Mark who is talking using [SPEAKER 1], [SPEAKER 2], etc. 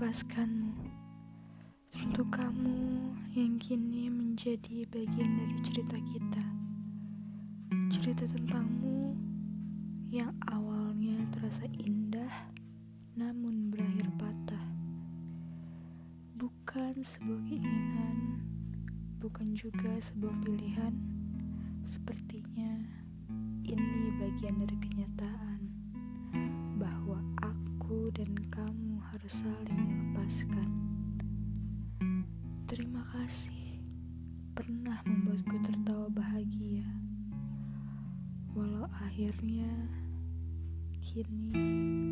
[SPEAKER 1] mengikhlaskanmu. Untuk kamu yang kini menjadi bagian dari cerita kita. Cerita tentangmu yang awalnya terasa indah namun berakhir patah. Bukan sebuah keinginan, bukan juga sebuah pilihan. Sepertinya ini bagian dari kenyataan kamu harus saling melepaskan. Terima kasih pernah membuatku tertawa bahagia, walau akhirnya kini